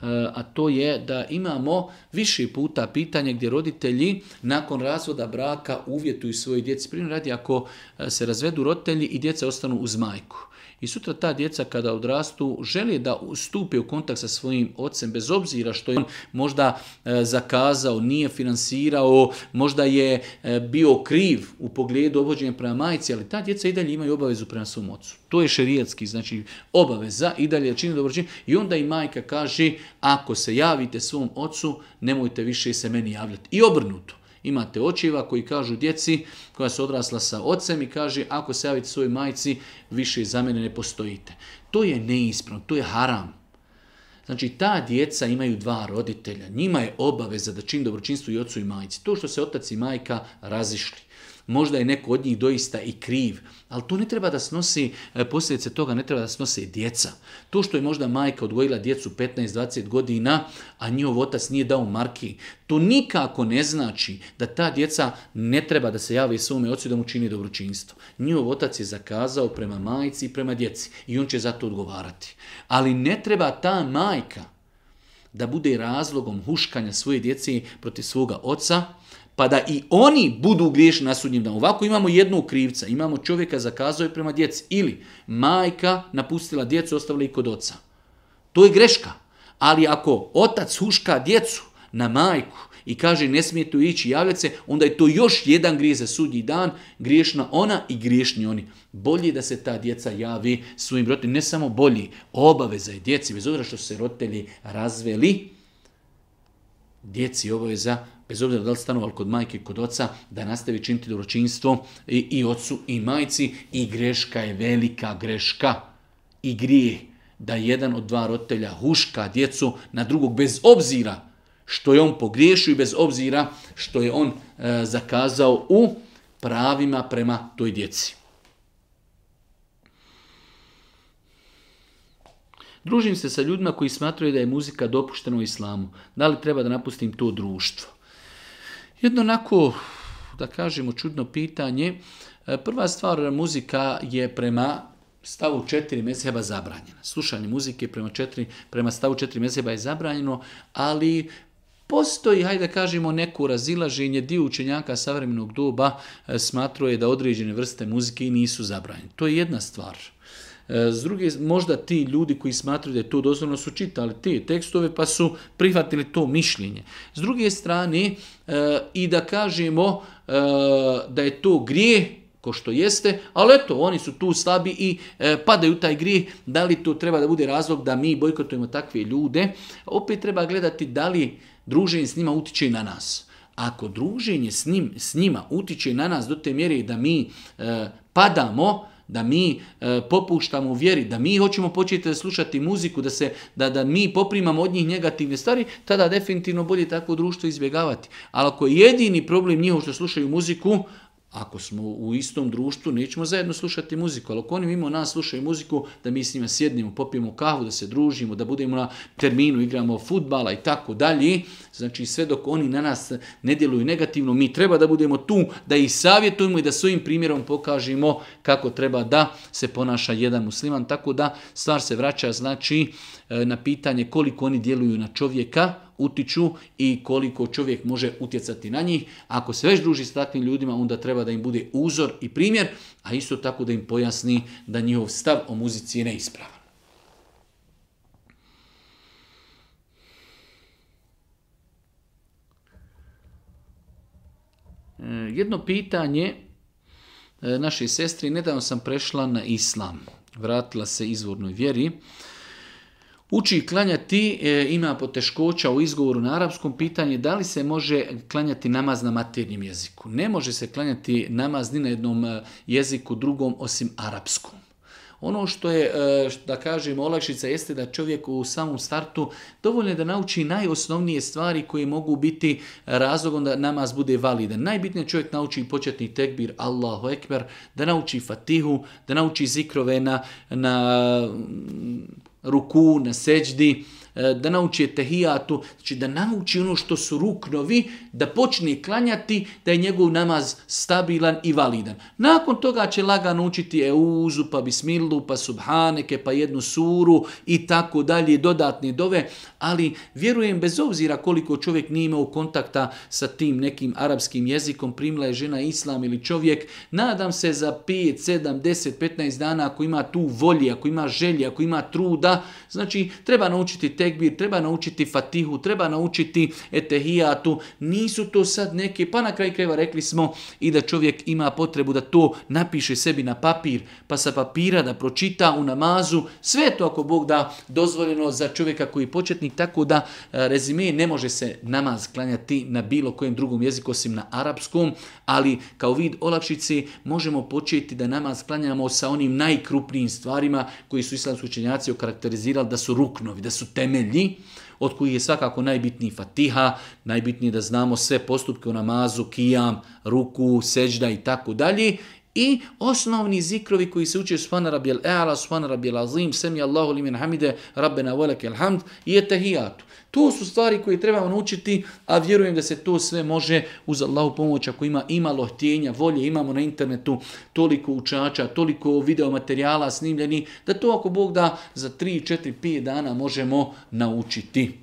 Eh, a to je da imamo više puta pitanje gdje roditelji nakon razvoda braka uvjetuju svojoj djeci. Primjer radi ako eh, se razvedu roditelji i djeca ostanu uz majku. I sutra ta djeca kada odrastu želi da stupe u kontakt sa svojim ocem, bez obzira što je on možda e, zakazao, nije finansirao, možda je e, bio kriv u pogledu obođenja prema majici, ali ta djeca i dalje imaju obavezu prema svom ocu. To je šerijatski, znači obaveza i dalje čini dobročin. I onda i majka kaže, ako se javite svom ocu, nemojte više se meni javljati. I obrnuto. Imate očeva koji kažu djeci koja su odrasla sa ocem i kaže ako se javite svojoj majci više za mene ne postojite. To je neispravno, to je haram. Znači, ta djeca imaju dva roditelja. Njima je obaveza da čini dobročinstvo i ocu i majci. To što se otac i majka razišli možda je neko od njih doista i kriv, ali to ne treba da snosi, e, posljedice toga ne treba da snose djeca. To što je možda majka odgojila djecu 15-20 godina, a njihov otac nije dao marki, to nikako ne znači da ta djeca ne treba da se javi svome ocu da mu čini dobročinstvo. Njihov otac je zakazao prema majci i prema djeci i on će za to odgovarati. Ali ne treba ta majka da bude razlogom huškanja svoje djece protiv svoga oca, pa da i oni budu griješni na sudnjem danu. Ovako imamo jednu krivca, imamo čovjeka zakazao je prema djeci. Ili majka napustila djecu, ostavila ih kod oca. To je greška. Ali ako otac huška djecu na majku i kaže ne smije tu ići javljati se, onda je to još jedan grije za sudnji dan, griješna ona i griješni oni. Bolje da se ta djeca javi svojim roditeljima, ne samo bolji, obaveza je djeci, bez obzira što su se roditelji razveli, djeci obaveza bez obzira da li stanovali kod majke i kod oca, da nastavi činiti dobročinstvo i, i ocu i majci i greška je velika greška i grije da jedan od dva roditelja huška djecu na drugog bez obzira što je on pogriješio i bez obzira što je on e, zakazao u pravima prema toj djeci. Družim se sa ljudima koji smatraju da je muzika dopuštena u islamu. Da li treba da napustim to društvo? Jedno onako, da kažemo, čudno pitanje. E, prva stvar, muzika je prema stavu četiri mezheba zabranjena. Slušanje muzike prema, prema stavu četiri mezheba je zabranjeno, ali Postoji, hajde da kažemo, neko razilaženje, dio učenjaka savremenog doba e, smatruje da određene vrste muzike nisu zabranjene. To je jedna stvar. E, s druge, možda ti ljudi koji smatruju da je to dozvoljno su čitali te tekstove pa su prihvatili to mišljenje. S druge strane, e, i da kažemo e, da je to grije, ko što jeste, ali eto, oni su tu slabi i e, padaju taj grijeh. Da li to treba da bude razlog da mi bojkotujemo takve ljude? Opet treba gledati da li druženje s njima utiče na nas. Ako druženje s, njim, s njima utiče na nas do te mjere da mi padamo, da mi e, popuštamo u vjeri, da mi hoćemo početi slušati muziku, da, se, da, da mi poprimamo od njih negativne stvari, tada definitivno bolje takvo društvo izbjegavati. Ali ako je jedini problem njihov što slušaju muziku, ako smo u istom društvu, nećemo zajedno slušati muziku, ali ako oni mimo nas slušaju muziku, da mi s njima sjednemo, popijemo kavu, da se družimo, da budemo na terminu, igramo futbala i tako dalje, znači sve dok oni na nas ne djeluju negativno, mi treba da budemo tu, da ih savjetujemo i da svojim primjerom pokažemo kako treba da se ponaša jedan musliman, tako da stvar se vraća, znači E, na pitanje koliko oni djeluju na čovjeka, utiču i koliko čovjek može utjecati na njih. Ako se već druži s takvim ljudima, onda treba da im bude uzor i primjer, a isto tako da im pojasni da njihov stav o muzici je neispravan. E, jedno pitanje e, naše sestri, nedavno sam prešla na islam, vratila se izvornoj vjeri, Uči klanjati e, ima poteškoća u izgovoru na arapskom pitanje da li se može klanjati namaz na maternjem jeziku. Ne može se klanjati namaz ni na jednom e, jeziku drugom osim arapskom. Ono što je, e, da kažem, olakšica jeste da čovjek u samom startu dovoljno je da nauči najosnovnije stvari koje mogu biti razlogom da namaz bude validan. Najbitnije čovjek nauči početni tekbir, Allahu Ekber, da nauči fatihu, da nauči zikrove na, na ruku, na seđdi, E, da nauči tehijatu, znači da nauči ono što su ruknovi, da počne klanjati, da je njegov namaz stabilan i validan. Nakon toga će lagano učiti euzu, pa bismilu, pa subhaneke, pa jednu suru i tako dalje, dodatne dove, ali vjerujem bez obzira koliko čovjek nije imao kontakta sa tim nekim arapskim jezikom, primla je žena islam ili čovjek, nadam se za 5, 7, 10, 15 dana ako ima tu volje, ako ima želje, ako ima truda, znači treba naučiti tekbir, treba naučiti fatihu, treba naučiti etehijatu. Nisu to sad neke, pa na kraju kreva rekli smo i da čovjek ima potrebu da to napiše sebi na papir, pa sa papira da pročita u namazu. Sve to ako Bog da dozvoljeno za čovjeka koji je početnik, tako da e, rezime ne može se namaz klanjati na bilo kojem drugom jeziku osim na arapskom, ali kao vid olakšici možemo početi da namaz klanjamo sa onim najkrupnijim stvarima koji su islamski učenjaci okarakterizirali da su ruknovi, da su temelji temelji, od kojih je svakako najbitniji fatiha, najbitniji da znamo sve postupke u namazu, kijam, ruku, seđda i tako dalje i osnovni zikrovi koji se uče Svana Rabijel Eala, Svana al Azim, Semi Allahu limin hamide, Rabbena velike hamd i etehijatu. To su stvari koje trebamo naučiti, a vjerujem da se to sve može uz Allahu pomoć ako ima imalo htjenja, volje, imamo na internetu toliko učača, toliko videomaterijala snimljeni, da to ako Bog da za 3, 4, 5 dana možemo naučiti.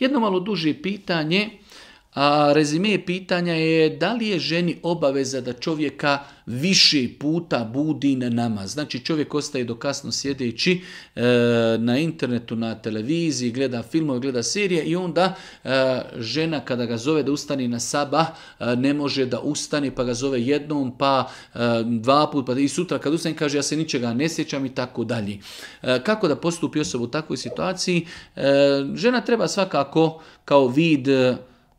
Jedno malo duže pitanje a, rezime pitanja je da li je ženi obaveza da čovjeka više puta budi na nama. Znači čovjek ostaje do kasno sjedeći e, na internetu, na televiziji, gleda filmove, gleda serije i onda e, žena kada ga zove da ustani na saba e, ne može da ustani pa ga zove jednom pa dva puta, pa i sutra kad ustani kaže ja se ničega ne sjećam i tako dalje. Kako da postupi osoba u takvoj situaciji? Žena treba svakako kao vid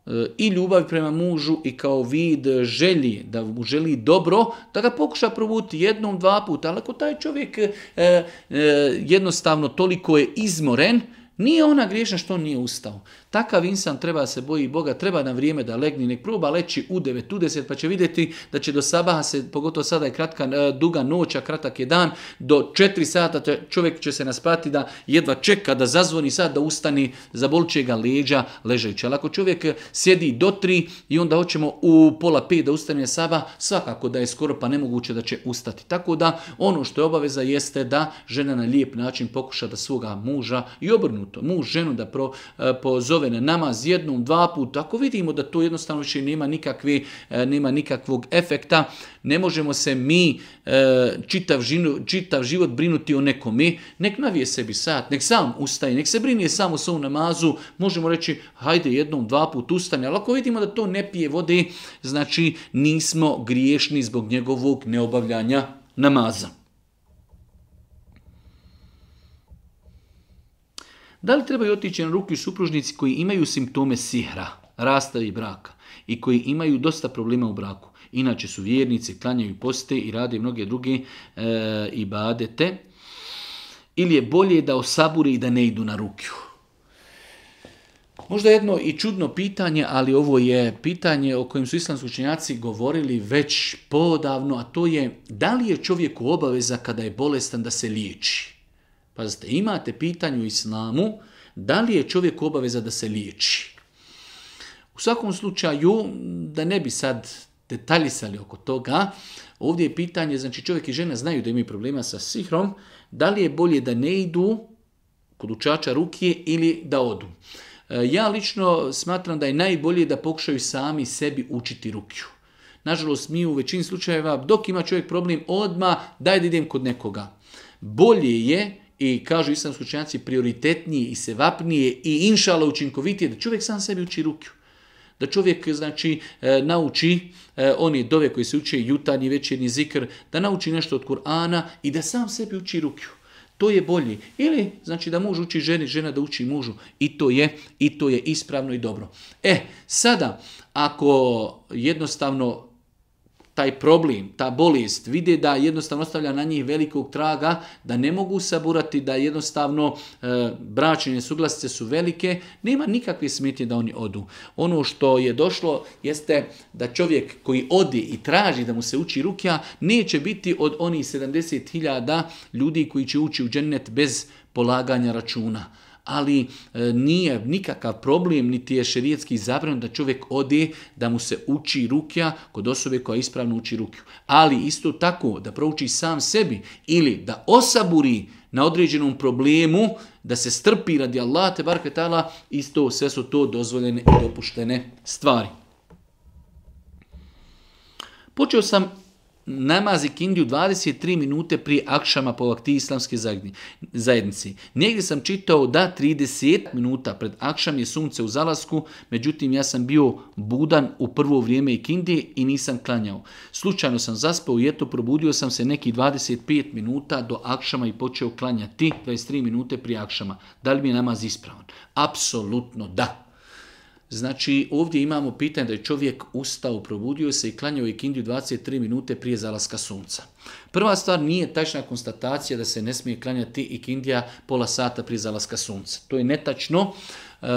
E, i ljubav prema mužu i kao vid želji, da mu želi dobro, da ga pokuša provuti jednom, dva puta. Ali ako taj čovjek e, e, jednostavno toliko je izmoren, nije ona griješna što on nije ustao. Takav insan treba se boji Boga, treba na vrijeme da legni, nek proba leći u 9, u 10, pa će vidjeti da će do sabaha se, pogotovo sada je kratka, e, duga noć, a kratak je dan, do 4 sata čovjek će se naspati da jedva čeka da zazvoni sad da ustani za bolčega leđa ležeći. Ali ako čovjek sjedi do 3 i onda hoćemo u pola 5 da ustane saba, svakako da je skoro pa nemoguće da će ustati. Tako da ono što je obaveza jeste da žena na lijep način pokuša da svoga muža i obrnuto, muž ženu da pro, e, pozove zove na namaz jednom, dva puta, ako vidimo da to jednostavno više nema, nikakve, nema nikakvog efekta, ne možemo se mi e, čitav, čitav život brinuti o nekome, nek navije sebi sat, nek sam ustaje, nek se brinije samo o svom namazu, možemo reći hajde jednom, dva put ustane, ali ako vidimo da to ne pije vode, znači nismo griješni zbog njegovog neobavljanja namaza. Da li trebaju otići na ruku supružnici koji imaju simptome sihra, rastavi braka i koji imaju dosta problema u braku? Inače su vjernici, klanjaju poste i rade mnoge druge e, ibadete. Ili je bolje da osaburi i da ne idu na rukju? Možda jedno i čudno pitanje, ali ovo je pitanje o kojem su islamski učenjaci govorili već podavno, a to je da li je čovjeku obaveza kada je bolestan da se liječi? Pazite, imate pitanje u islamu da li je čovjek obaveza da se liječi. U svakom slučaju, da ne bi sad detaljisali oko toga, ovdje je pitanje, znači čovjek i žena znaju da imaju problema sa sihrom, da li je bolje da ne idu kod učača ruke ili da odu. E, ja lično smatram da je najbolje da pokušaju sami sebi učiti rukiju. Nažalost, mi u većini slučajeva, dok ima čovjek problem, odma daj da idem kod nekoga. Bolje je i kažu islamski učenjaci prioritetnije i sevapnije i inšala učinkovitije da čovjek sam sebi uči rukju. Da čovjek znači e, nauči e, oni dove koji se uče jutarnji večernji zikr, da nauči nešto od Kur'ana i da sam sebi uči rukju. To je bolji. Ili znači da muž uči ženi, žena da uči mužu. I to je, i to je ispravno i dobro. E, sada, ako jednostavno taj problem, ta bolest, vide da jednostavno ostavlja na njih velikog traga, da ne mogu saburati, da jednostavno e, bračne suglasice su velike, nema nikakve smetje da oni odu. Ono što je došlo jeste da čovjek koji odi i traži da mu se uči rukja, neće biti od onih 70.000 ljudi koji će ući u džennet bez polaganja računa ali e, nije nikakav problem, niti je šerijetski zabran da čovjek ode da mu se uči rukja kod osobe koja ispravno uči rukju. Ali isto tako da prouči sam sebi ili da osaburi na određenom problemu, da se strpi radi Allah, te bar isto sve su to dozvoljene i dopuštene stvari. Počeo sam namaz Kindiju 23 minute prije akšama po vakti islamske zajednici. Negdje sam čitao da 30 minuta pred akšam je sunce u zalasku, međutim ja sam bio budan u prvo vrijeme i kindije i nisam klanjao. Slučajno sam zaspao i eto probudio sam se neki 25 minuta do akšama i počeo klanjati 23 minute prije akšama. Da li mi je namaz ispravan? Apsolutno da. Znači, ovdje imamo pitanje da je čovjek ustao, probudio se i klanjao je kindiju 23 minute prije zalaska sunca. Prva stvar nije tačna konstatacija da se ne smije klanjati i kindija pola sata prije zalaska sunca. To je netačno. E,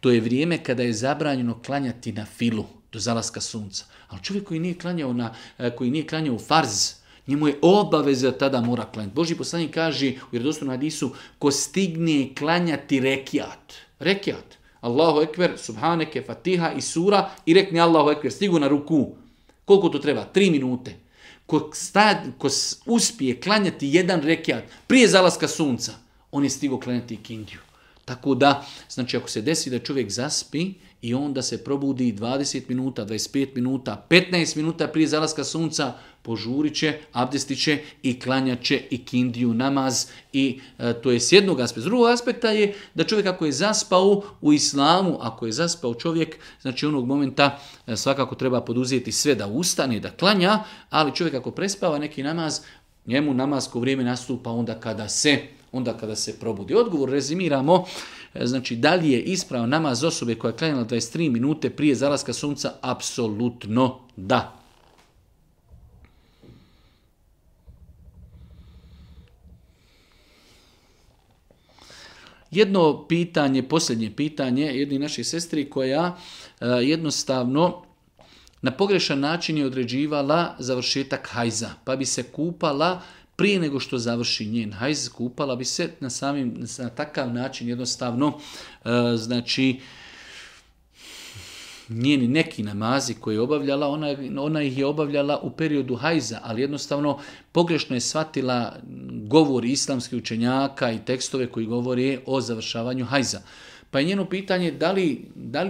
to je vrijeme kada je zabranjeno klanjati na filu do zalaska sunca. Ali čovjek koji nije klanjao, na, e, koji nije klanjao farz, njemu je obaveza tada mora klanjati. Boži poslanik kaže u na Adisu, ko stigne klanjati rekiat. Rekiat. Allahu ekver, subhaneke, fatiha i sura i rekni Allahu ekver, stigu na ruku. Koliko to treba? Tri minute. Ko, sta, uspije klanjati jedan rekiat prije zalaska sunca, on je stigo klanjati kindiju Tako da, znači ako se desi da čovjek zaspi i onda se probudi 20 minuta, 25 minuta, 15 minuta prije zalaska sunca, požurit će, abdestit će i klanjat će i kindiju namaz. I e, to je s jednog aspekta. drugog aspekta je da čovjek ako je zaspao u islamu, ako je zaspao čovjek, znači onog momenta e, svakako treba poduzeti sve da ustane, da klanja, ali čovjek ako prespava neki namaz, njemu ko vrijeme nastupa onda kada se onda kada se probudi. Odgovor rezimiramo, E, znači, da li je ispravan namaz osobe koja je klanjala 23 minute prije zalaska sunca? Apsolutno da. Jedno pitanje, posljednje pitanje jedni naše sestri koja e, jednostavno na pogrešan način je određivala završetak hajza, pa bi se kupala prije nego što završi njen hajz, kupala bi se na, samim, na takav način jednostavno, e, znači, njeni neki namazi koje je obavljala, ona, ona ih je obavljala u periodu hajza, ali jednostavno pogrešno je shvatila govor islamskih učenjaka i tekstove koji govore o završavanju hajza. Pa je njeno pitanje da li,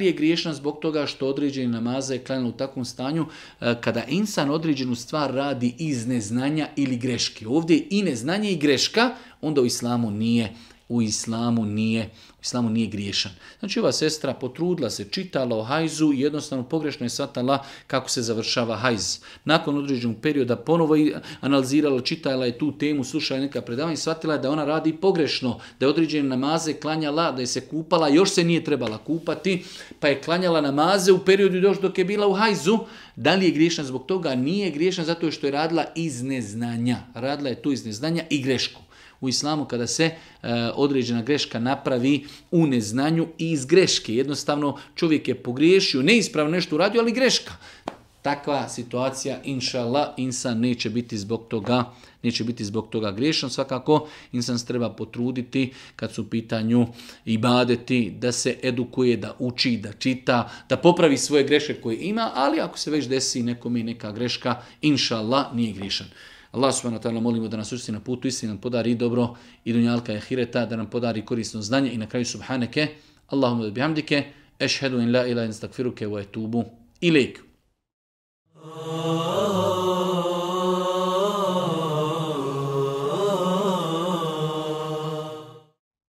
je griješna zbog toga što određeni namaze je u takvom stanju e, kada insan određenu stvar radi iz neznanja ili greške. Ovdje i neznanje i greška, onda u islamu nije u islamu nije, u islamu nije griješan. Znači ova sestra potrudila se, čitala o hajzu i jednostavno pogrešno je shvatala kako se završava hajz. Nakon određenog perioda ponovo analizirala, čitala je tu temu, slušala neka predavanja i shvatila je da ona radi pogrešno, da je određene namaze klanjala, da je se kupala, još se nije trebala kupati, pa je klanjala namaze u periodu još dok je bila u hajzu. Da li je griješna zbog toga? Nije griješna zato što je radila iz neznanja. Radila je tu iz neznanja i grešku u islamu kada se e, određena greška napravi u neznanju i iz greške. Jednostavno čovjek je pogriješio, neispravno nešto uradio, ali greška. Takva situacija, Allah, insan neće biti zbog toga neće biti zbog toga griješan. Svakako, insan se treba potruditi kad su u pitanju i badeti, da se edukuje, da uči, da čita, da popravi svoje greške koje ima, ali ako se već desi nekome neka greška, inša Allah, nije griješan. Allah subhanahu molimo da nas učesti na putu istine, nam podari i dobro i dunjalka i hireta, da nam podari korisno znanje i na kraju subhaneke, Allahumma bihamdike, ešhedu in la ila in stakfiruke wa etubu